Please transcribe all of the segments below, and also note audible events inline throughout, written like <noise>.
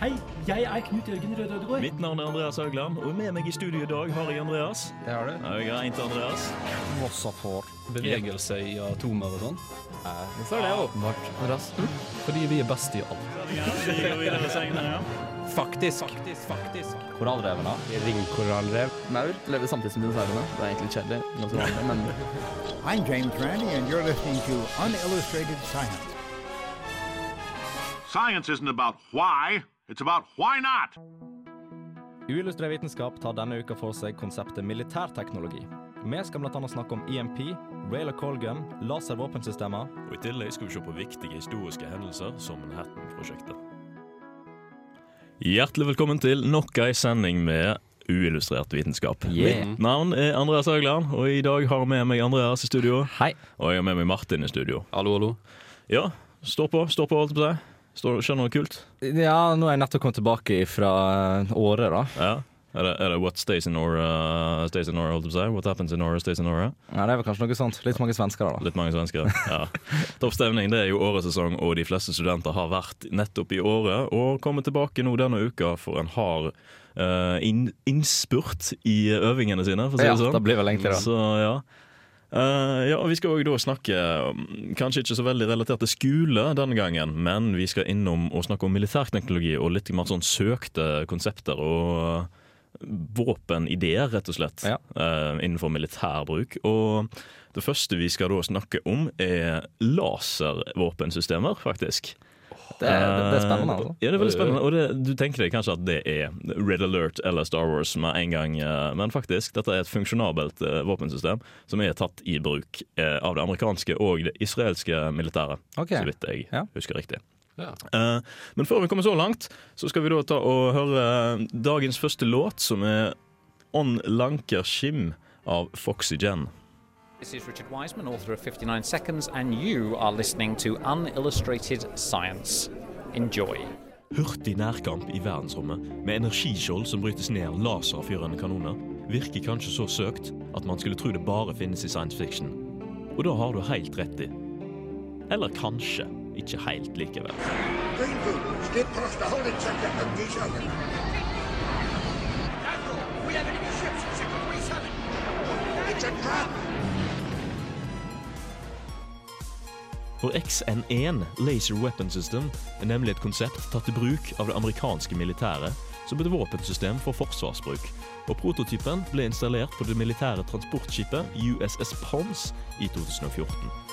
Hei, jeg er Knut Jørgen Røde Ødegård. Mitt navn er Andreas Haugland, og med meg i studio i dag har jeg Andreas. Det har du. Jeg er til Andreas. Vossa får. Bevegelse i atomer og sånn. Hvorfor er det åpenbart, Andreas? Fordi vi er best i alt. Vi går videre senere, ja. Faktisk. Korallrevene. Ringkorallrev. Maur lever samtidig som dinosaurene. Det er egentlig kjedelig, Jeg er men I'm James Randy, and you're listening to Unillustrated Science. Science isn't about why, it's about why not. Uillustrert vitenskap tar denne uka for seg konseptet militærteknologi. Vi skal bl.a. snakke om EMP, Rail og Colgun, laservåpensystemer Og I tillegg skal vi se på viktige historiske hendelser som Manhattan-prosjektet. Hjertelig velkommen til nok ei sending med uillustrert vitenskap. Yeah. Mitt navn er Andreas Haugland, og i dag har jeg med meg Andreas i studio. Hei. Og jeg har med meg Martin i studio. Hallo, hallo. Ja, stå på, stå på, holdt jeg på å si. Står- Skjer noe kult? Ja, nå er jeg nettopp kommet tilbake fra Åre, da. Ja. Er det, er det What stays in Aura, stays in Aura, holdt jeg? What happens in Aura, stays in Aura? Ja, Det er vel kanskje noe sånt. Litt mange svensker, da. Litt mange svensker. Ja. <laughs> Topp stemning det er jo åresesong, og de fleste studenter har vært nettopp i året og kommer tilbake nå denne uka for en hard uh, inn, innspurt i øvingene sine, for å si Ja, det sånn. det blir vel egentlig det. Så ja. Eh, ja, og Vi skal da snakke kanskje ikke så veldig relatert til skole denne gangen, men vi skal innom og snakke om militærteknologi og litt mer sånn søkte konsepter og uh, våpenideer, rett og slett, Ja. uh, innenfor militærbruk. Og det første vi skal da snakke om, er laservåpensystemer, faktisk. Det er, det er spennende, altså. Ja, det er veldig spennende. Og det, du tenker deg kanskje at det er Red Alert eller Star Wars med en gang, eh, men faktisk, dette er et funksjonabelt eh, våpensystem som er tatt i bruk eh, av det amerikanske og det israelske militæret, okay. så vidt jeg Ja. husker riktig. Ja. Eh, men før vi kommer så langt, så skal vi da ta og høre dagens første låt, som er On Lanker Skim av Foxy Jen. This is Richard Wiseman, author of 59 Seconds, and you are listening to Unillustrated Science. Enjoy. Hurtig nærkamp i verdensrommet med energiskjold som brytes ned laserfyrende kanoner, virker kanskje så søkt at man skulle tro det bare finnes i science fiction. Og da har du helt rett i. Eller kanskje ikke helt likevel. It's a skip For XN1 Laser Weapon System er nemlig et konsept tatt i bruk av det amerikanske militæret som et våpensystem for forsvarsbruk, og prototypen ble installert på det militære transportskipet USS Pons i 2014.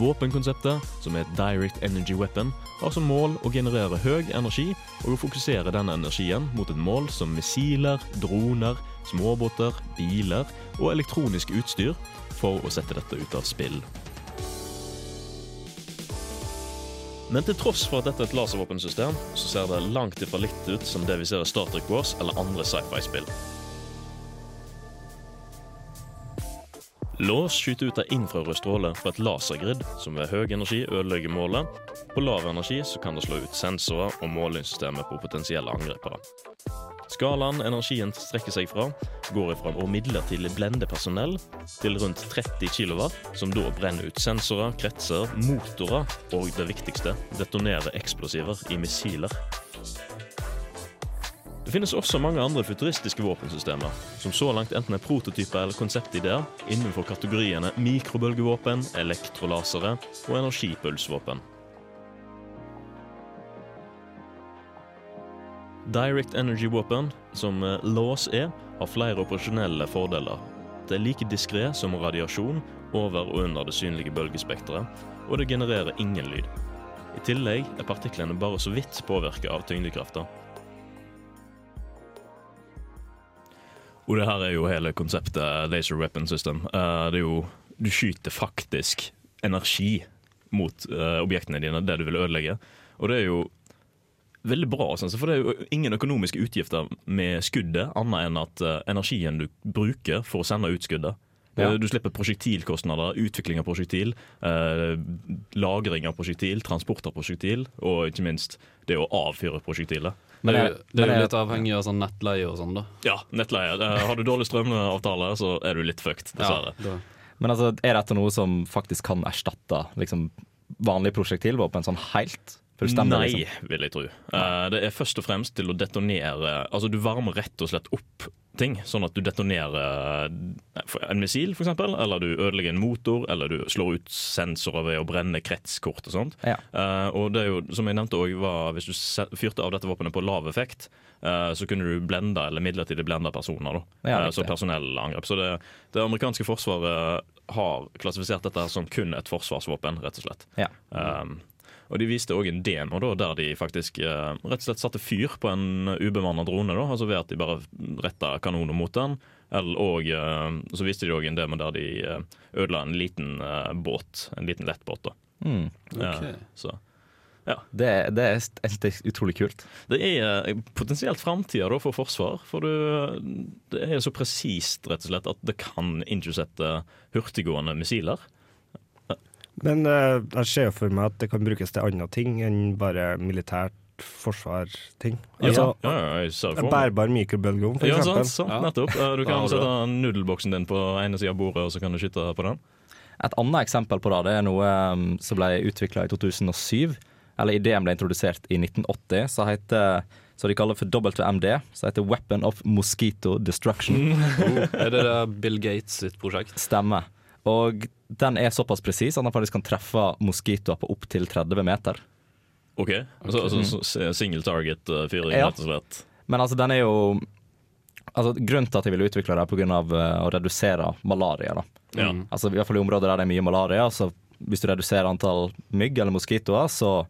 Våpenkonseptet, som er et direct energy weapon, har som mål å generere høy energi og å fokusere denne energien mot et mål som missiler, droner, småbåter, biler og elektronisk utstyr for å sette dette ut av spill. Men til tross for at dette er et laservåpensystem, så ser det langt ifra litt ut som det vi ser i Star Trek Wars eller andre sci-fi-spill. Lås skyter ut en infrarød stråle fra et lasergrid som ved høy energi ødelegger målet. På lav energi så kan det slå ut sensorer og målingssystemet på potensielle angripere. Skalaen energien strekker seg fra, går fra å midlertidig blende personell til rundt 30 kW, som da brenner ut sensorer, kretser, motorer og det viktigste, detonerer eksplosiver i missiler. Det finnes også mange andre futuristiske våpensystemer, som så langt enten er prototyper eller konseptideer innenfor kategoriene mikrobølgevåpen, elektrolasere og energipulsvåpen. Direct Energy Weapon, som eh, lås er, har flere operasjonelle fordeler. Det er like diskré som radiasjon over og under det synlige bølgespekteret, og det genererer ingen lyd. I tillegg er partiklene bare så vidt påvirket av tyngdekrafta. Og det her er jo hele konseptet Laser Weapon System. Eh, det er jo Du skyter faktisk energi mot eh, objektene dine, det du vil ødelegge. Og det er jo veldig bra, for det er jo ingen økonomiske utgifter med skuddet, annet enn at eh, energien du bruker for å sende ut skuddet. Ja. Eh, Du slipper prosjektilkostnader, utvikling av prosjektil, eh, lagring av prosjektil, transport av prosjektil, og ikke minst det å avfyre prosjektilet. Men det det er jo litt avhengig av sånn nettleie og sånn, da. Ja, nettleie. Eh, Har du dårlig strømavtale, så er du litt fucked, dessverre. Ja, Men altså, er dette noe som faktisk kan erstatte liksom, vanlig prosjektilvåpen sånn helt? Stemmer, Nei, liksom? vil jeg tro. Uh, det er først og fremst til å detonere Altså, du varmer rett og slett opp ting, sånn at du detonerer eh, en missil, f.eks., eller du ødelegger en motor, eller du slår ut sensorer ved å brenne kretskort og sånt. Ja. Uh, og det er jo, som jeg nevnte var hvis du fyrte av dette våpenet på lav effekt, uh, så kunne du blende eller midlertidig blende personer. Da. Ja, uh, så personellangrep. Så det, det amerikanske forsvaret har klassifisert dette som kun et forsvarsvåpen, rett og slett. Ja. Um, og De viste òg en demo da, der de faktisk eh, rett og slett satte fyr på en ubemanna drone. Da, altså ved at de bare retta kanoner mot den. Eller, og eh, så viste de òg en demo der de eh, ødela en liten eh, båt. En liten lettbåt. da. Mm. Ja, så. Det, det er det er utrolig kult. Det er eh, potensielt framtida for forsvar. For du, det er så presist rett og slett at det kan innsette hurtiggående missiler. Men uh, jeg ser jo for meg at det kan brukes til andre ting enn bare militært forsvar-ting. Altså, ja, ja, ja, en bærbar mikrobølgeovn, for Ja, eksempel. sant, sant, nettopp. Du kan sette nudelboksen din på ene sida av bordet, og så kan du skyte på den. Et annet eksempel på det, det er noe um, som ble utvikla i 2007. Eller ideen ble introdusert i 1980, så heter så de kaller for WMD, som heter Weapon of Mosquito Destruction. <laughs> <laughs> Oh, er det det Bill Gates sitt prosjekt? Stemmer. Og den er såpass presis at den faktisk kan treffe moskitoer på opptil 30 meter. OK? Altså så- single target-fyring, Ja. rett og slett. Men altså, den er jo Altså, Grunnen til at jeg ville utvikle det, er pga. av å redusere malaria. da. Ja. Altså, I hvert fall i områder der det er mye malaria. Så hvis du reduserer antall mygg eller moskitoer, så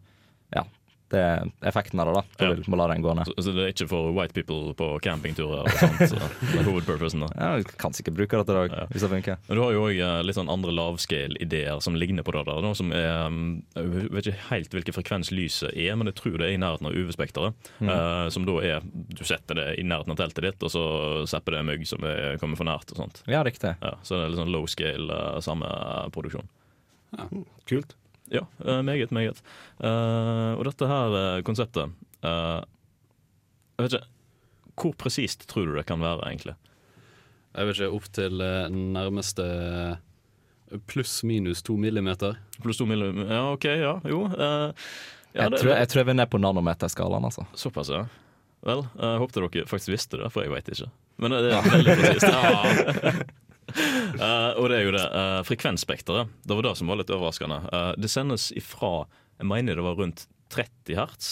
det er effekten av det. Da Du Ja. vil malariaen gå ned. Så, så det er ikke for white people på campingturer og sånt. Så <laughs> det er hovedpurposen da. Ja, vi kan sikkert bruke det til dag, Ja. hvis det funker. Men du har jo òg litt sånn andre lavscale-ideer som ligner på det der. da, Som er, um, jeg vet ikke helt hvilken frekvens lyset er, men jeg tror det er i nærheten av UV-spekteret. eh, som da er Du setter det i nærheten av teltet ditt, og så zapper det mygg som er, kommer for nært. og sånt. Ja, riktig. Ja, så det er litt sånn low scale, uh, samme produksjon. Kult. Ja, eh, meget, meget. Eh, og dette her eh, konseptet eh, Jeg vet ikke Hvor presist tror du det kan være, egentlig? Jeg vet ikke, opp til nærmeste pluss-minus to millimeter. Pluss to millimeter Ja, OK, ja. Jo. eh, ja, jeg, det- tror, jeg tror vi er nede på nanometerskalaen, altså. Såpass, ja. Vel, jeg håpte dere faktisk visste det, for jeg veit ikke. Men det er veldig presist. <laughs> <laughs> Eh, og det er jo det. Uh, frekvensspekteret. Det var det som var litt overraskende. Uh, det sendes ifra Jeg mener det var rundt 30 hertz,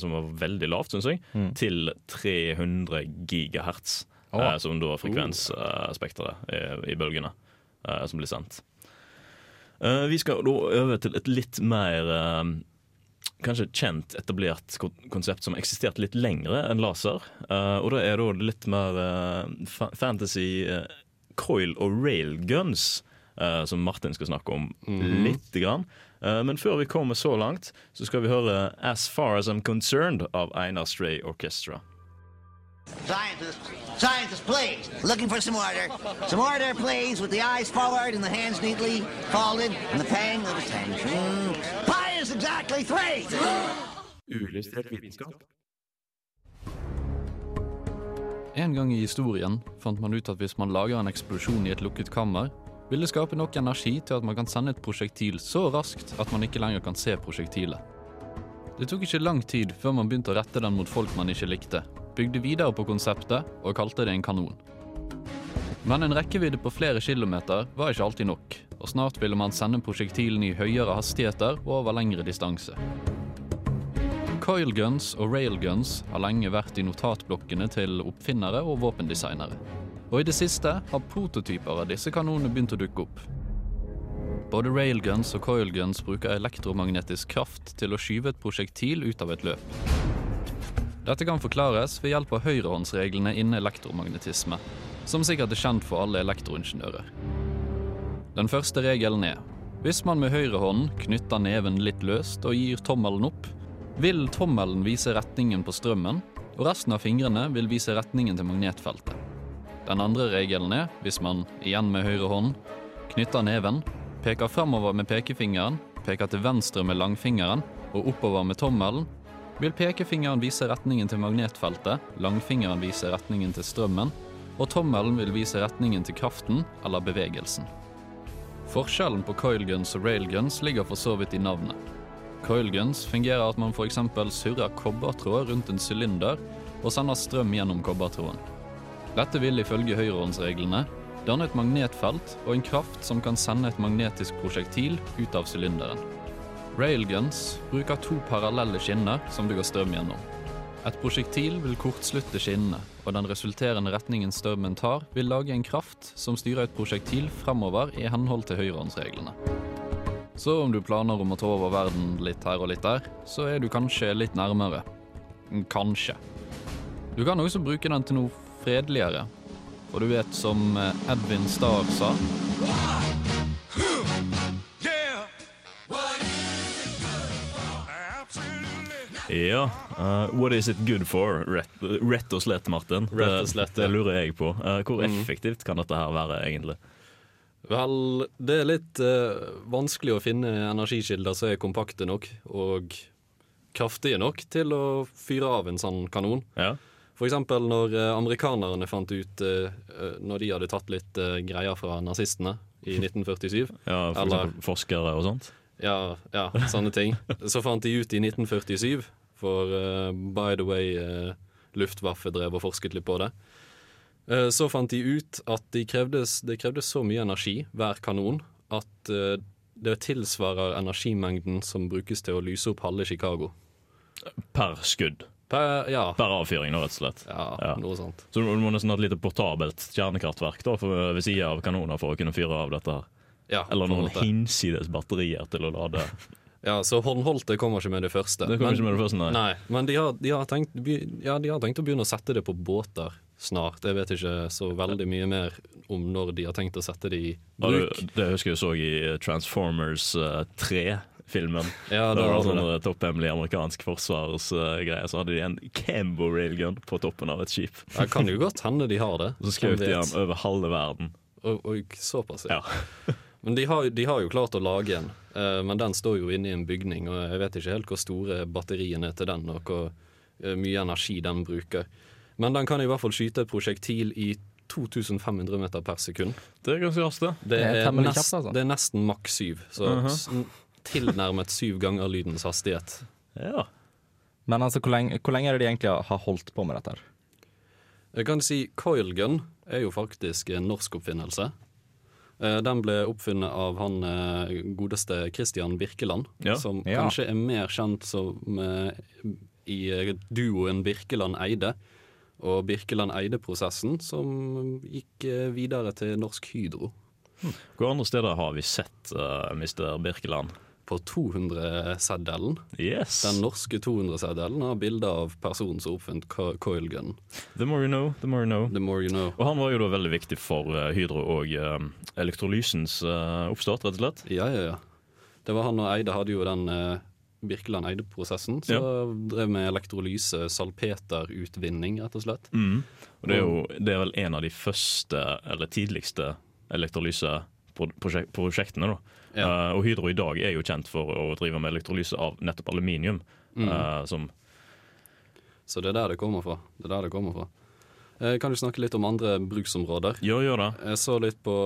som var veldig lavt, syns jeg, Mm. til 300 gigahertz, oh. som da er frekvensspekteret i, i bølgene som blir sendt. Vi skal da over til et litt mer kanskje kjent, etablert konsept som har eksistert litt lengre enn laser. Uh, og det er da litt mer uh, fantasy eh, coil og railguns, uh, som Martin skal snakke om lite grann. Eh, men før vi kommer så langt, så skal vi høre 'As Far As I'm Concerned' av Einar Stray Orchestra. Scientists, scientists, please. Looking for some order. Some order, please, with the eyes forward and the hands neatly folded and the pang of attention. Pi is exactly three. Uillustrert vitenskap. En gang i historien fant man ut at hvis man lager en eksplosjon i et lukket kammer, vil det skape nok energi til at man kan sende et prosjektil så raskt at man ikke lenger kan se prosjektilet. Det tok ikke lang tid før man begynte å rette den mot folk man ikke likte, bygde videre på konseptet og kalte det en kanon. Men en rekkevidde på flere kilometer var ikke alltid nok, og snart ville man sende prosjektilene i høyere hastigheter og over lengre distanse. Coilguns og railguns har lenge vært i notatblokkene til oppfinnere og våpendesignere. Og i det siste har prototyper av disse kanonene begynt å dukke opp. Både railguns og coilguns bruker elektromagnetisk kraft til å skyve et prosjektil ut av et løp. Dette kan forklares ved hjelp av høyrehåndsreglene innen elektromagnetisme, som sikkert er kjent for alle elektroingeniører. Den første regelen er hvis man med høyrehånden knytter neven litt løst og gir tommelen opp, vil tommelen vise retningen på strømmen, og resten av fingrene vil vise retningen til magnetfeltet. Den andre regelen er hvis man, igjen med høyre hånd, knytter neven, peker fremover med pekefingeren, peker til venstre med langfingeren og oppover med tommelen, vil pekefingeren vise retningen til magnetfeltet, langfingeren vise retningen til strømmen, og tommelen vil vise retningen til kraften eller bevegelsen. Forskjellen på coilguns og railguns ligger for så vidt i navnet. Coilguns fungerer at man f.eks. surrer kobbertråd rundt en sylinder og sender strøm gjennom kobbertråden. Dette vil ifølge høyrehåndsreglene danne et magnetfelt og en kraft som kan sende et magnetisk prosjektil ut av sylinderen. Railguns bruker to parallelle skinner som det går strøm gjennom. Et prosjektil vil kortslutte skinnene, og den resulterende retningen strømmen tar, vil lage en kraft som styrer et prosjektil fremover i henhold til høyrehåndsreglene. Så om du planer om å ta over verden litt her og litt der, så er du kanskje litt nærmere. Kanskje. Du kan også bruke den til noe fredeligere. For du vet, som eh, Edvin Starr sa Ja, uh, what is it good for? Rett, rett og slett, Martin. Rett og slett, det, det lurer jeg på. Uh, hvor Mm. effektivt kan dette her være, egentlig? Vel, det er litt eh, vanskelig å finne energikilder som er kompakte nok og kraftige nok til å fyre av en sånn kanon. Ja. For eksempel når eh, amerikanerne fant ut eh, eh, Når de hadde tatt litt eh, greier fra nazistene i <laughs> 1947 Ja, for Eller- forskere og sånt. Ja, ja, sånne ting. Så fant de ut i 1947, for by the way, Luftwaffe drev og forsket litt på det. Eh, så fant de ut at det krevdes, det krevdes så mye energi hver kanon at eh, det tilsvarer energimengden som brukes til å lyse opp halve Chicago. Per skudd. Per, ja. Per avfyring, rett og slett. Ja, noe sånt. Så du må nesten ha et lite portabelt kjernekraftverk da, for, ved sida av kanoner for å kunne fyre av dette. her. Ja, Eller noen hinsides batterier til å lade. Ja, så håndholdte kommer ikke med det første. Det kommer ikke med det første, nei. men de har, de, har tenkt, ja, de har tenkt å begynne å sette det på båter snart. Jeg vet ikke så veldig mye mer om når de har tenkt å sette det i bruk. Ja, det husker jeg så i Transformers eh, 3-filmen. <laughs> Ja, det der var sånn det. eh, topphemmelig amerikansk forsvarsgreie. Så hadde de en Cambo railgun på toppen av et skip. Det kan jo godt hende de har det. Så skjøt de vet? over halve verden. Og, og såpass, ja. <laughs> Men de har, de har jo klart å lage en, uh, men den står jo inne i en bygning, og jeg vet ikke helt hvor store batteriene er til den, og hvor uh, mye energi den bruker. Men den kan i hvert fall skyte et prosjektil i 2500 meter per sekund. Det er ganske raskt, det. Det Det er nest, kjapt, altså. det er nesten maks syv. så uh -huh. tilnærmet syv ganger lydens hastighet. Ja. Men altså, hvor lenge, hvor lenge er det de egentlig har holdt på med dette? her? Jeg kan si coil gun er jo faktisk en norsk oppfinnelse. Eh, Den ble oppfunnet av han eh, godeste Christian Birkeland, Ja. som Ja. kanskje er mer kjent som eh, i duoen Birkeland Eide. Og Birkeland Eide-prosessen som gikk eh, videre til Norsk Hydro. Hvor andre steder har vi sett uh, Mr. Birkeland? På 200-seddelen. Yes. Den norske 200-seddelen har bilde av personen som oppfant co- coil gun. The more you know, the more you know. The more you know. Og han var jo da veldig viktig for eh, Hydro og uh, elektrolysens eh, oppstart, rett og slett. Ja, ja, ja. Det var han og Eide hadde jo den eh, Birkeland Eide-prosessen. Så drev med elektrolyse, salpeterutvinning, rett og slett. Mm. Og det er jo det er vel en av de første, eller tidligste, elektrolyseprosjektene. da. Ja. Uh, og Hydro i dag er jo kjent for å drive med elektrolyse av nettopp aluminium. Mm. Uh, som Så det er der det kommer fra. Det er der det kommer fra. Uh, kan du snakke litt om andre bruksområder? Ja, gjør det. Jeg så litt på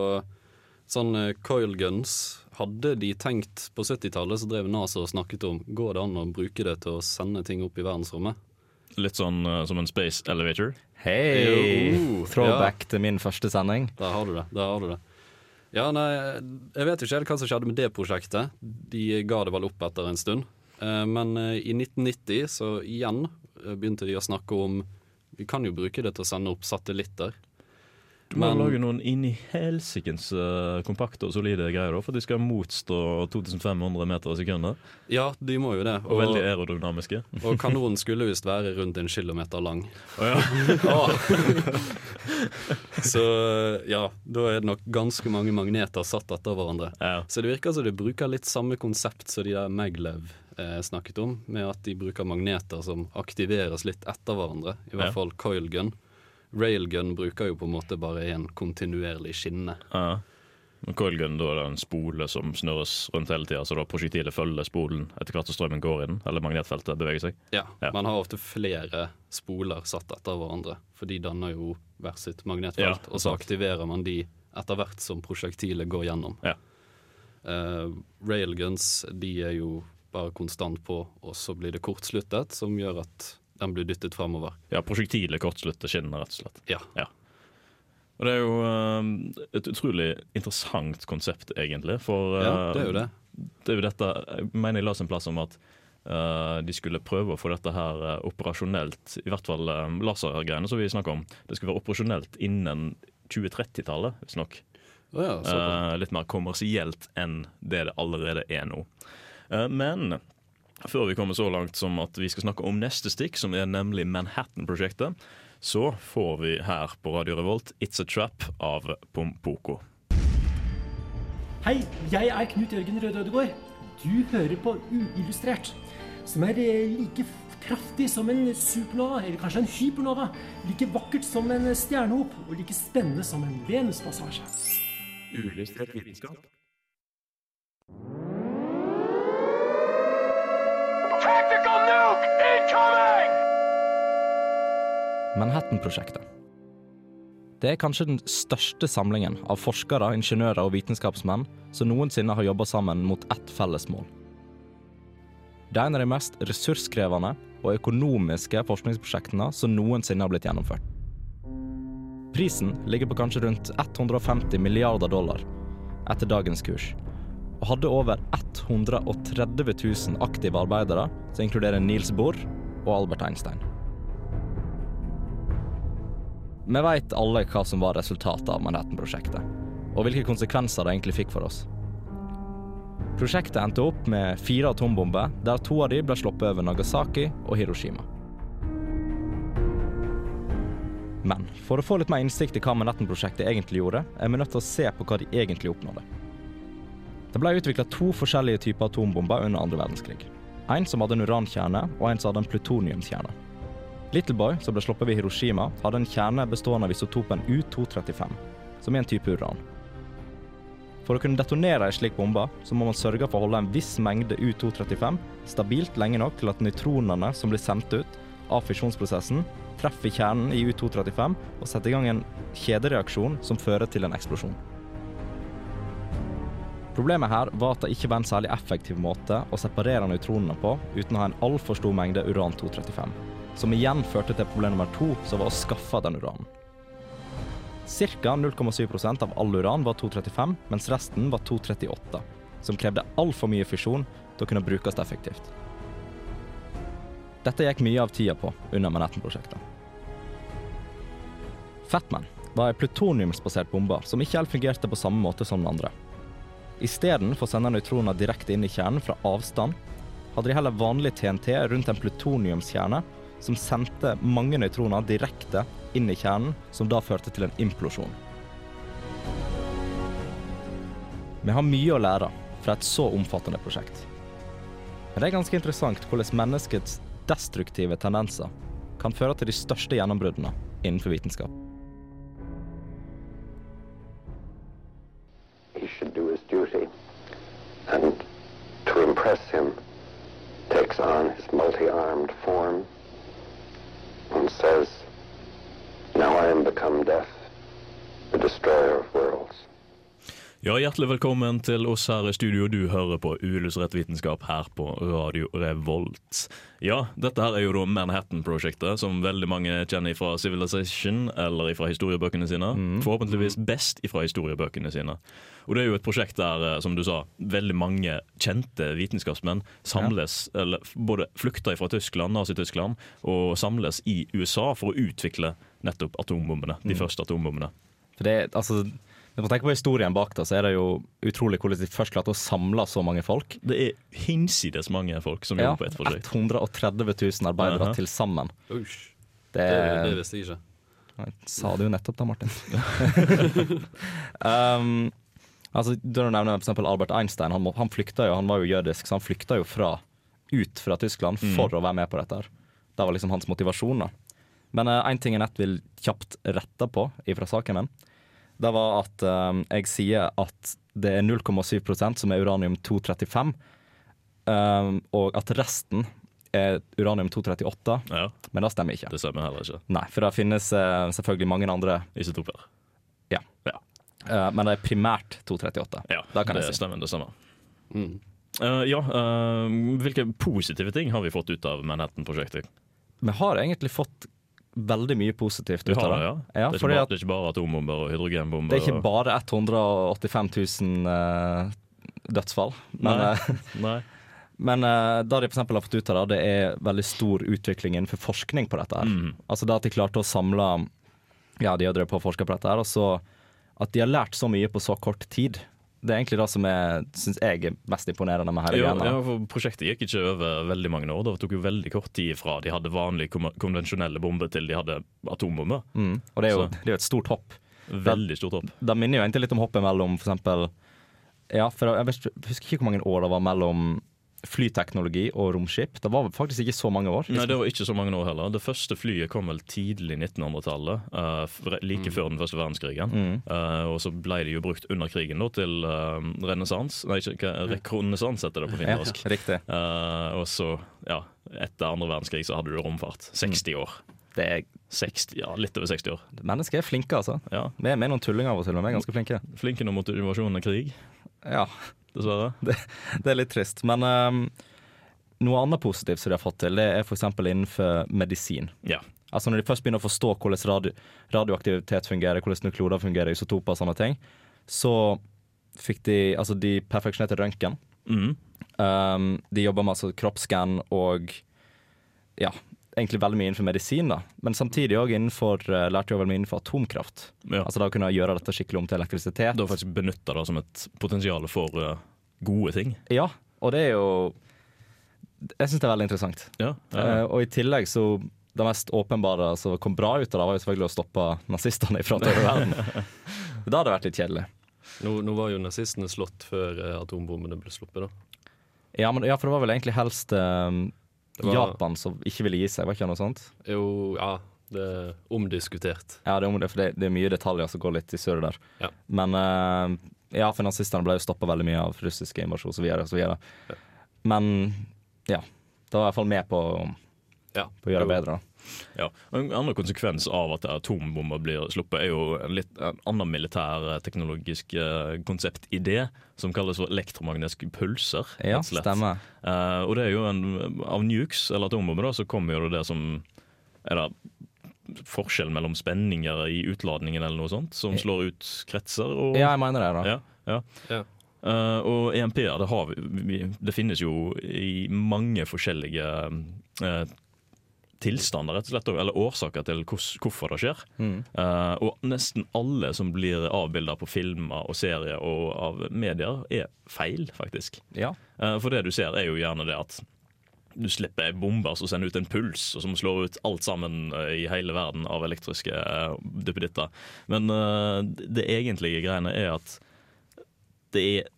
sånn eh, coil guns. Hadde de tenkt på 70-tallet, så drev NASA og snakket om Går det an å bruke det til å sende ting opp i verdensrommet? Litt sånn uh, som en space elevator. Hei! Throwback til min første sending. Der har du det. Der har du det. Ja, nei, jeg vet ikke helt hva som skjedde med det prosjektet. De ga det vel opp etter en stund. Eh, Men i 1990 så igjen begynte de å snakke om Vi kan jo bruke det til å sende opp satellitter. Du må Men- lage noen inn i helsikens uh, kompakte og solide greier, da, for de skal motstå 2500 meter i sekundet. Ja, de må jo det. Og, veldig aerodynamiske. og kanonen skulle visst være rundt en kilometer lang. Oh, <laughs> ja. Så ja, da er det nok ganske mange magneter satt etter hverandre. Ja. Så det virker som de bruker litt samme konsept som de der Maglev eh, snakket om, med at de bruker magneter som aktiveres litt etter hverandre. I hvert Ja. fall coilgun. Railgun bruker jo på en måte bare en kontinuerlig skinne. Ja. Men Coilgun da er det en spole som snurres rundt hele tida, så da prosjektilet følger spolen etter hvert som strømmen går i den, eller magnetfeltet beveger seg. Ja, Ja. Man har ofte flere spoler satt etter hverandre, for de danner jo hvert sitt magnetfelt. Ja, og så aktiverer man de etter hvert som prosjektilet går gjennom. Ja. Uh, railguns de er jo bare konstant på, og så blir det kortsluttet, som gjør at den blir dyttet framover. Ja, prosjektilet kortslutter skinnene, rett og slett. Ja. Og det er jo uh, et utrolig interessant konsept, egentlig. For uh, Ja, det er jo det. det er jo dette Jeg mener jeg la en plass om at uh, de skulle prøve å få dette her eh, operasjonelt, i hvert fall uh, lasergreiene som vi snakker om. Det skulle være operasjonelt innen 2030-tallet, visstnok. nok. ja. Eh, litt mer kommersielt enn det det allerede er nå. Eh, men før vi kommer så langt som at vi skal snakke om neste stikk, som er nemlig Manhattan-prosjektet, så får vi her på Radio Revolt It's a Trap av Pompoko. Hei, jeg er Knut Jørgen Røde Ødegård. Du hører på Uillustrert, som er eh, like kraftig som en supernova, eller kanskje en hypernova. Like vakkert som en stjernehop, og like spennende som en Venuspassasje. Uillustrert vitenskap. Tactical nuke incoming! Manhattan-prosjektet. Det er kanskje den største samlingen av forskere, ingeniører og vitenskapsmenn som noensinne har jobba sammen mot ett felles mål. Det er en av de mest ressurskrevende og økonomiske forskningsprosjektene som noensinne har blitt gjennomført. Prisen ligger på kanskje rundt 150 milliarder dollar etter dagens kurs, og hadde over 130 000 aktive arbeidere, som inkluderer Niels Bohr og Albert Einstein. Vi veit alle hva som var resultatet av Manhattan-prosjektet, og hvilke konsekvenser det egentlig fikk for oss. Prosjektet endte opp med fire atombomber, der to av de ble sluppet over Nagasaki og Hiroshima. Men for å få litt mer innsikt i hva Manhattan-prosjektet egentlig gjorde, er vi nødt til å se på hva de egentlig oppnådde. Det ble utvikla to forskjellige typer atombomber under andre verdenskrig. En som hadde en urankjerne, og en som hadde en plutoniumskjerne. Little Boy, som ble sluppet ved Hiroshima, hadde en kjerne bestående av isotopen U-235, som er en type uran. For å kunne detonere en slik bombe, så må man sørge for å holde en viss mengde U-235 stabilt lenge nok til at nøytronene som blir sendt ut av fisjonsprosessen, treffer kjernen i U-235 og setter i gang en kjedereaksjon som fører til en eksplosjon. Problemet her var at det ikke var en særlig effektiv måte å separere nøytronene på uten å ha en altfor stor mengde uran-235, som igjen førte til problem nummer to, som var å skaffe den uranen. Ca. 0,7% av all uran var 235, mens resten var 238, som krevde altfor mye fisjon til å kunne brukes effektivt. Dette gikk mye av tida på under Manhattan-prosjektet. Fatman var ei plutoniumsbasert bombe som ikke helt fungerte på samme måte som den andre. Istedenfor sende nøytroner direkte inn i kjernen fra avstand, hadde de heller vanlig TNT rundt en plutoniumskjerne som sendte mange nøytroner direkte inn i kjernen, som da førte til en implosjon. Vi har mye å lære fra et så omfattende prosjekt. Men det er ganske interessant hvordan menneskets destruktive tendenser kan føre til de største gjennombruddene innenfor vitenskap. Hjertelig velkommen til oss her i studio. Du hører på Uillustrert vitenskap her på Radio Revolt. Ja, dette her er jo da Manhattan-prosjektet, som veldig mange kjenner fra Civilization eller fra historiebøkene sine. Forhåpentligvis best fra historiebøkene sine. Og det er jo et prosjekt der, eh, som du sa, veldig mange kjente vitenskapsmenn samles, eller både flykter fra Tyskland, Nazi-Tyskland, og samles i USA for å utvikle nettopp atombombene. De Mm. første atombombene. For det, altså, Når man tenker på historien bak det, så er det jo utrolig hvordan de først klarte å samle så mange folk. Det er hinsides mange folk som Ja, jobber på ett forsøk. 130 000 arbeidere Aha. til sammen. Usch. Det, Det, det visste jeg ikke. Jeg sa det jo nettopp da, Martin. <laughs> um, altså, du nevner eksempel Albert Einstein, han, han flykta jo, han var jo jødisk, så han flykta jo fra, ut fra Tyskland Mm. for å være med på dette. her. Det var liksom hans motivasjon. da. Men én ting jeg nett vil kjapt rette på fra saken min, det var at um, jeg sier at det er 0,7% som er uranium-235, um, og at resten er uranium-238. Ja. Men det stemmer ikke. Det stemmer heller ikke. Nei, for det finnes uh, selvfølgelig mange andre Isotoper. Ja. Ja. Uh, men det er primært 238. Ja, det, det si. stemmer. det stemmer. Mm. Uh, ja, eh, hvilke positive ting har vi fått ut av Manhattan-prosjektet? Vi har egentlig fått veldig mye positivt ut av det. ja. Ja, det, er bare, at det er ikke bare atombomber og hydrogenbomber. det er ikke bare 185 000 uh, dødsfall. Men, Nei. eh, <laughs> Nei. men uh, det de for har fått ut av det, det er veldig stor utvikling innenfor forskning på dette. her. Mm. Altså det at de klarte å samle Ja, de har drevet på og forska på dette, her, og så at de har lært så mye på så kort tid. Det er egentlig det som jeg synes jeg er mest imponerende med hele Ja, ja, for Prosjektet gikk ikke over veldig mange år. Det tok jo veldig kort tid fra de hadde vanlige konvensjonelle bomber til de hadde atombomber. Mm. Og det er, jo, det er jo et stort hopp. Veldig stort hopp. Det minner jo egentlig litt om hoppet mellom eksempel Ja, for jeg vet, jeg husker ikke hvor mange år det var mellom flyteknologi og romskip. Det var faktisk ikke så mange år. Nei, det var ikke så mange år heller. Det første flyet kom vel tidlig 1900-tallet, Uh, like like før den første verdenskrigen. Mm. Uh, og så ble det jo brukt under krigen da, til uh, renessans. Nei, ikke hva- rekronesans heter det på Ja, finnorsk. riktig. Eh, og så, ja, etter andre verdenskrig så hadde du romfart. 60 år. Det er 60, ja, litt over 60 år. Mennesker er flinke, altså. Ja. Vi er, vi er noen tullinger av og til, men vi er ganske flinke. Flinke nå mot invasjonen krig, Ja, dessverre. det, det er litt trist. Men um, noe annet positivt som de har fått til, det er f.eks. innenfor medisin. Ja. Altså Når de først begynner å forstå hvordan radio, radioaktivitet fungerer, hvordan nukloder fungerer, isotoper og sånne ting, så fikk de Altså, de perfeksjonerte røntgen. Mm. Um, de jobber med altså, kroppsskann og ja, egentlig veldig mye innenfor medisin, da. Men samtidig òg innenfor uh, lærte jeg veldig mye innenfor atomkraft. Ja. Altså da kunne jeg gjøre dette skikkelig om til elektrisitet. Da faktisk benytta det som et potensial for uh, gode ting. Ja, og det er jo Jeg syns det er veldig interessant. Ja, ja. uh, og i tillegg så det mest åpenbare som kom bra ut av det, var jo selvfølgelig å stoppe nazistene fra å ta over verden. <laughs> da hadde det vært litt kjedelig. Nå, nå var jo nazistene slått før atombommene atombombene ble sluppet, da. Ja, men, ja, for det var vel egentlig helst eh, Det var- Japan som ikke ville gi seg, var ikke noe sånt? Jo, ja, det er omdiskutert. Ja, det er, om det, for det, det er mye detaljer som går litt i søret der. Ja. Men uh, ja, for nazistene ble jo stoppa veldig mye av russiske invasjon osv. osv. Men ja, det var i hvert fall med på, Ja. på å gjøre det bedre. da. Ja. En annen konsekvens av at atombomber blir sluppet, er jo en litt en annen militær eh, teknologisk eh, konseptidé som kalles for elektromagnetiske pulser. Ja, stemmer. Eh, og det er jo en, Av nukes, eller atombomber, da, så kommer jo det det som er da forskjell mellom spenninger i utladningen eller noe sånt, som slår ut kretser. Og, Ja, jeg mener det, da. Ja, ja. Ja. Uh, og EMP-er, det, det finnes jo i mange forskjellige eh, tilstander, rett og slett, eller årsaker til hvorfor det skjer. Mm. Uh, og nesten alle som blir avbilda på filmer og serier og av medier, er feil, faktisk. Ja. Uh, for det du ser, er jo gjerne det at du slipper ei bombe som sender ut en puls, og som slår ut alt sammen eh, i hele verden av elektriske uh, duppeditter. Men uh, det egentlige greiene er at det er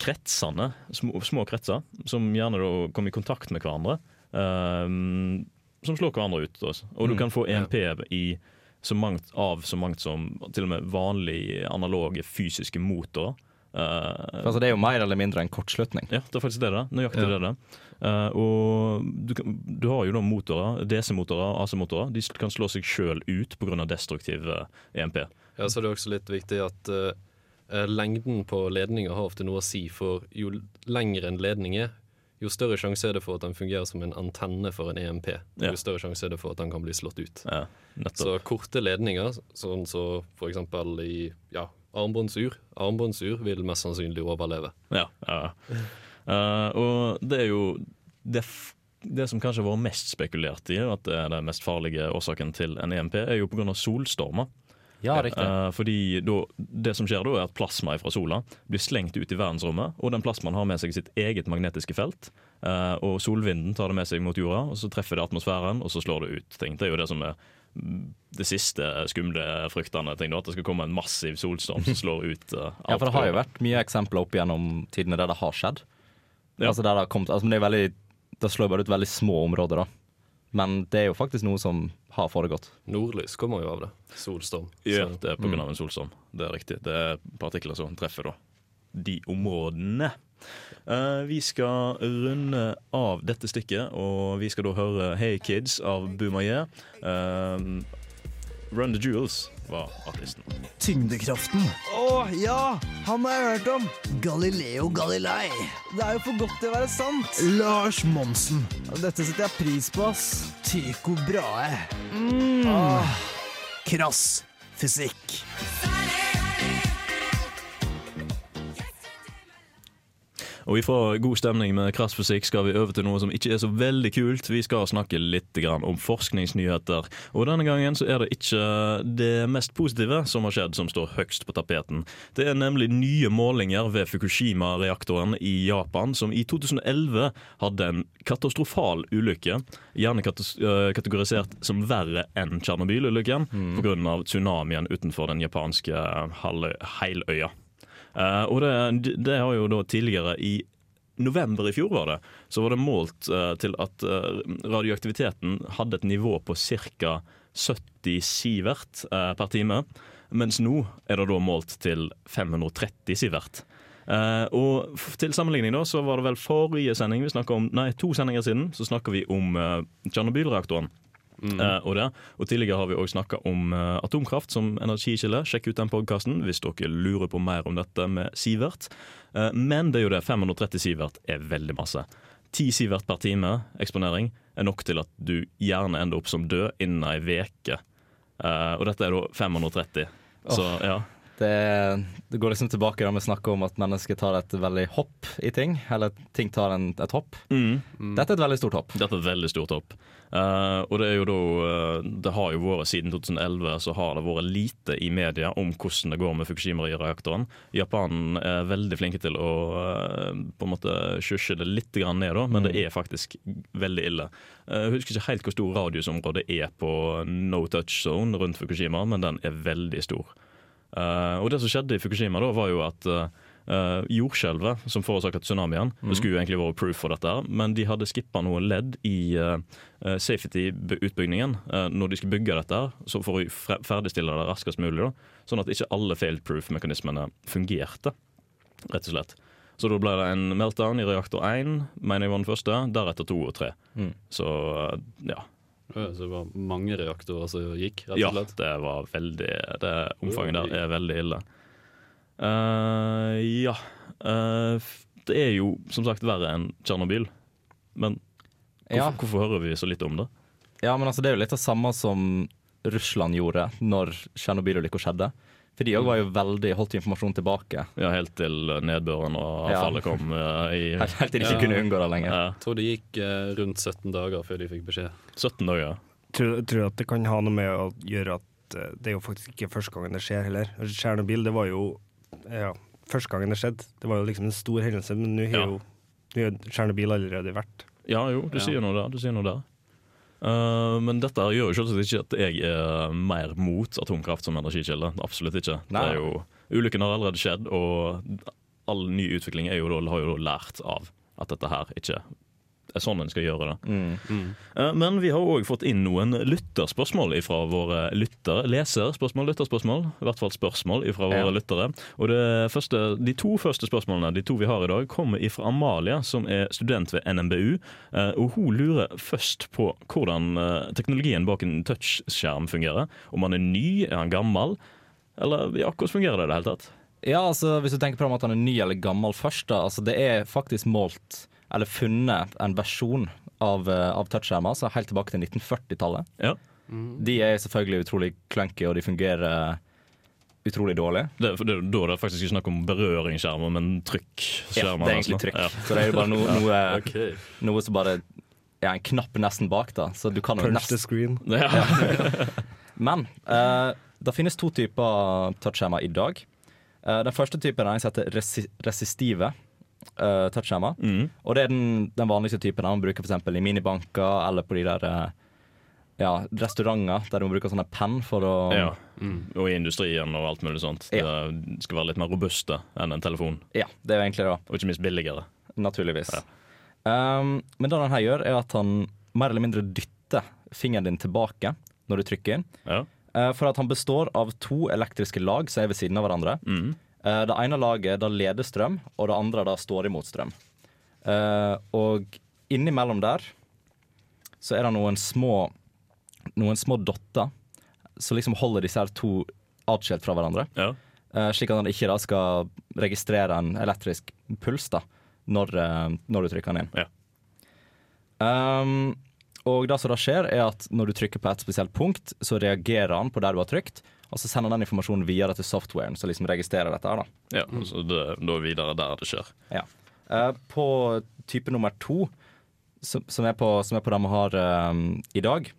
kretsene, små, små kretser, som gjerne kommer i kontakt med hverandre, eh, som slår hverandre ut. Også. Og du Mm. kan få EMP i så mangt, av så mangt som til og med vanlige analoge fysiske motorer. Uh, altså, det er jo mer eller mindre en kortslutning. ja, det er faktisk det det. Nøyaktig Ja. det det. Eh, og du, kan, du har jo da motorer, DC-motorer, og AC-motorer. De kan slå seg sjøl ut pga. destruktiv uh, EMP. Ja, så er det også litt viktig at eh, eh, lengden på ledninger har ofte noe å si, for jo lengre en ledning er, jo større sjanse er det for at den fungerer som en antenne for en EMP. Jo større sjanse er det for at den kan bli slått ut. Ja. Så korte ledninger, sånn som for eksempel i ja, armbåndsur, armbåndsur vil mest sannsynlig overleve. Ja, ja. Uh, og det er jo det, det som kanskje har vært mest spekulert i, at det er den mest farlige årsaken til en EMP, er jo pga. solstormer. Ja, riktig. Eh, fordi då, Det som skjer da, er at plasma fra sola blir slengt ut i verdensrommet, og den plasmaen har med seg sitt eget magnetiske felt. eh, og solvinden tar det med seg mot jorda, og så treffer det atmosfæren, og så slår det ut. ting. Det er jo det som er mm, det siste skumle fryktende ting, at det skal komme en massiv solstorm som slår ut eh, <laughs> alt. Ja, for det har jo vært mye eksempler opp gjennom tidene der det har skjedd. Ja. Altså der Det har kommet, altså, det, veldig, det slår bare ut veldig små områder, da. Men det er jo faktisk noe som har foregått. Nordlys kommer jo av det. Solstorm. Ja, Så- det er pga. av en solstorm. Det er riktig. Det er partikler som treffer da de områdene. Uh, vi skal runde av dette stykket, og vi skal da høre Hey Kids av Boomayer. Uh, Run the Jewels var artisten. Tyngdekraften. Å ja, han har jeg hørt om. Galileo Galilei. Det er jo for godt til å være sant. Lars Monsen. Dette setter jeg pris på, ass. Tycho Brahe. Mm. Ah. Krass fysikk. Og ifra god stemning med krass fysikk skal vi over til noe som ikke er så veldig kult. Vi skal snakke litt grann om forskningsnyheter. Og denne gangen så er det ikke det mest positive som har skjedd, som står høgst på tapeten. Det er nemlig nye målinger ved Fukushima-reaktoren i Japan, som i 2011 hadde en katastrofal ulykke. Gjerne øh, kategorisert som verre enn Tsjernobyl-ulykken Mm. pga. tsunamien utenfor den japanske heiløya. Eh, og det, det har jo da tidligere i november i fjor var det, så var det målt uh, til at uh, radioaktiviteten hadde et nivå på ca. 70 sivert uh, per time. Mens nå er det da målt til 530 sivert. Eh, og til sammenligning da, så var det vel forrige sending vi om, nei, to sendinger siden så snakka vi om uh, Tsjernobyl-reaktoren. Eh, og, og tidligere har vi òg snakka om eh, atomkraft som energikilde. Sjekk ut den podkasten hvis dere lurer på mer om dette med Sivert. Eh, men det er jo det, 530 Sivert er veldig masse. 10 Sivert per time eksponering er nok til at du gjerne ender opp som død innen ei. Eh, og dette er da 530. Så ja. Det, det går liksom tilbake da vi snakker om at mennesker tar et veldig hopp i ting. Eller ting tar en, et hopp. Dette er et veldig stort hopp. Dette er et veldig stort hopp. Uh, og det er jo da uh, Det har jo vært siden 2011 så har det vært lite i media om hvordan det går med Fukushima-reaktoren. Japan er veldig flinke til å uh, på en måte skjusje det litt grann ned, da, men det er faktisk veldig ille. Eh, Jeg husker ikke helt hvor stor radiusområdet er på no touch zone rundt Fukushima, men den er veldig stor. Eh, og det som skjedde i Fukushima, da, var jo at uh, jordskjelvet som forårsaket tsunamien Det skulle jo egentlig vært proof for dette, men de hadde skippa noen ledd i uh, safety-utbyggingen uh, når de skulle bygge dette, så for å ferdigstille det raskest mulig. Da, sånn at ikke alle fail proof-mekanismene fungerte, rett og slett. Så da ble det en meltdown i reaktor 1, mener jeg var den første, deretter 2 og 3. Mm. Så uh, ja. Ja, Så det var mange reaktorer som gikk, rett Ja, og slett? det var veldig Det omfanget der er veldig ille. Uh, ja. Uh, det er jo som sagt verre enn Tsjernobyl. Men hvorfor, Ja. hvorfor hører vi så litt om det? Ja, men altså, det er jo litt det samme som Russland gjorde når Tsjernobyl-ulykka skjedde. For de òg var jo veldig holdt informasjon tilbake. Ja, Helt til nedbøren og Ja. avfallet kom Uh, i <laughs> Helt- til de ikke kunne unngå det lenger. Ja. Jeg tror det gikk uh, rundt 17 dager før de fikk beskjed. 17 dager. Tror, tror at det kan ha noe med å gjøre at uh, det er jo faktisk ikke første gangen det skjer heller. Tsjernobyl, det var jo ja, første gangen det skjedde. Det var jo liksom en stor hendelse, men nå har Ja. jo Tsjernobyl allerede vært. Ja jo, du Ja. sier noe der. Du sier noe der. Eh, men dette gjør jo selvsagt ikke at jeg er mer mot atomkraft som energikilde. Absolutt ikke. Nei. Det er jo, ulykken har allerede skjedd, og all ny utvikling er jo da, har jo da lært av at dette her ikke er sånn en skal gjøre det. Mm. Mm. Men vi har òg fått inn noen lytterspørsmål fra våre lyttere. Leserspørsmål, lytterspørsmål. I hvert fall spørsmål fra våre Ja. lyttere. Og det første, De to første spørsmålene de to vi har i dag, kommer fra Amalie, som er student ved NMBU. eh, Og Hun lurer først på hvordan eh, teknologien bak en touchskjerm fungerer. Om han er ny, er han gammel? Eller ja, hvordan fungerer det i det hele tatt? Ja, altså Hvis du tenker på om at han er ny eller gammel først, da. Altså, det er faktisk målt, eller funnet, en versjon av, eh, av touchskjermer altså helt tilbake til 1940-tallet. Ja. De er selvfølgelig utrolig clunky, og de fungerer utrolig dårlig. Det, det, da er det faktisk ikke snakk om berøringsskjermer, men Ja, det er egentlig trykk. Ja. Så det er jo bare noe, noe, okay. noe som bare er en knapp nesten bak, da. Så du kan Punch nest... the screen. Ja. <laughs> Men uh, det finnes to typer touchskjermer i dag. Uh, den første typen er som heter resi resistive uh, touchskjermer. Mm. Og det er den, den vanligste typen man bruker f.eks. i minibanker eller på de der eh, ja, restauranter der du må bruke sånne penn for å Ja. Og i industrien og alt mulig sånt. Det skal være litt mer robuste enn en telefon. Ja, det er jo egentlig det. Og ikke minst billigere. Naturligvis. Um, men det han her gjør, er at han mer eller mindre dytter fingeren din tilbake når du trykker inn. Ja. Uh, for at han består av to elektriske lag som er ved siden av hverandre. Mm. Uh, det ene laget det leder strøm, og det andre det står imot strøm. Uh, og innimellom der så er det noen små Noen små dotter som liksom holder disse her to atskilt fra hverandre. Ja. slik at han ikke da skal registrere en elektrisk puls da, når, eh, når du trykker den inn. Um, og det som da skjer, er at når du trykker på et spesielt punkt, så reagerer han på der du har trykt, og så sender den informasjonen videre til softwaren som liksom registrerer dette. her da. Ja, så det, da er videre der det skjer. Ja. Uh, på type nummer to, som, som, er, på, som er på det vi har eh, i dag,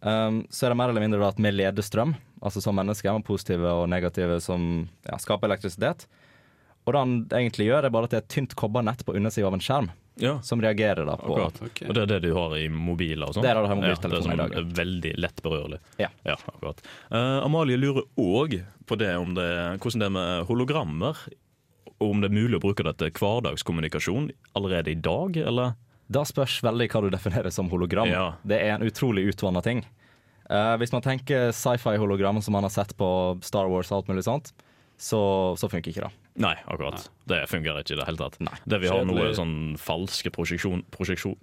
um, så er det mer eller mindre da at vi leder strøm, altså som mennesker, med positive og negative som ja, skaper elektrisitet. Og det han egentlig gjør, er bare at det er et tynt kobbernett på undersida av en skjerm. Som reagerer da på Akkurat. Og det er det du har i mobiler og sånn? Det er det du har i Ja, det er det i dag, sånn veldig lett berørlig. Ja. akkurat. Uh, Amalie lurer òg på det om det, hvordan det er med hologrammer. Og om det er mulig å bruke det til hverdagskommunikasjon allerede i dag, eller? Da spørs veldig hva du definerer som hologram. Ja. Det er en utrolig utvanna ting. Uh, hvis man tenker sci-fi-hologram som man har sett på Star Wars og alt mulig sånt, så, så funker ikke det. Nei, akkurat. Det fungerer ikke i det hele tatt. Det vi har nå, er sånn falske prosjeksjon... prosjeksjon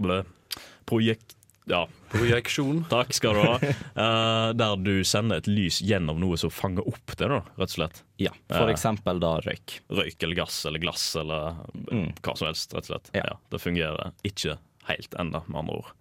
Projekt... Ja. Projeksjon. <laughs> Takk skal du ha. Uh, der du sender et lys gjennom noe som fanger opp det, da, rett og slett. Ja, for uh, eksempel da røyk. Røyk eller gass eller glass eller Mm. hva som helst, rett og slett. Ja. det fungerer ikke helt ennå, med andre ord.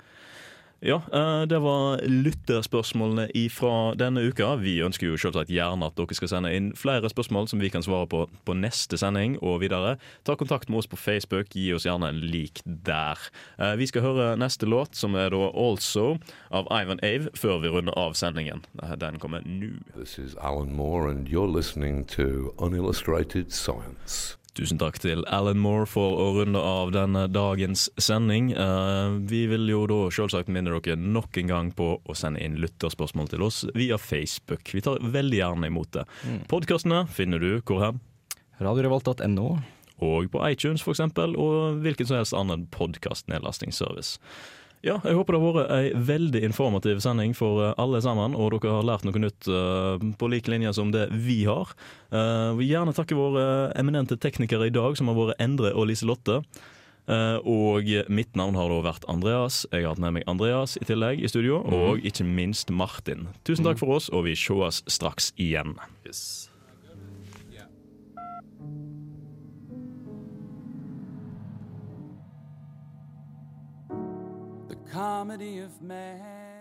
Ja, eh, det var lytterspørsmålene fra denne uka. Vi ønsker jo selvsagt gjerne at dere skal sende inn flere spørsmål som vi kan svare på på neste sending og videre. Ta kontakt med oss på Facebook, gi oss gjerne en lik der. Eh, Vi skal høre neste låt, som er da 'Also' av Ivan Ave, før vi runder av sendingen. Eh, Den kommer nå. This is Alan Moore, and you're listening to Unillustrated Science. Tusen takk til Alan Moore for å runde av denne dagens sending. Eh, vi vil jo da selvsagt minne dere nok en gang på å sende inn lytterspørsmål til oss via Facebook. Vi tar veldig gjerne imot det. Mm. Podkastene finner du hvor hen? Radiorevolt.no. Og på iTunes, eksempel, og hvilken som helst annen podkastnedlastingsservice. Ja, jeg håper det har vært ei veldig informativ sending for eh, alle sammen, og dere har lært noe nytt eh, på lik linje som det vi har. Vi vil gjerne takke våre eminente teknikere i dag, som har vært Endre og Liselotte. Og mitt navn har da vært Andreas. Jeg har hatt med meg Andreas i tillegg i studio, Mhm. og ikke minst Martin. Tusen takk for oss, og vi sees straks igjen. The comedy of man.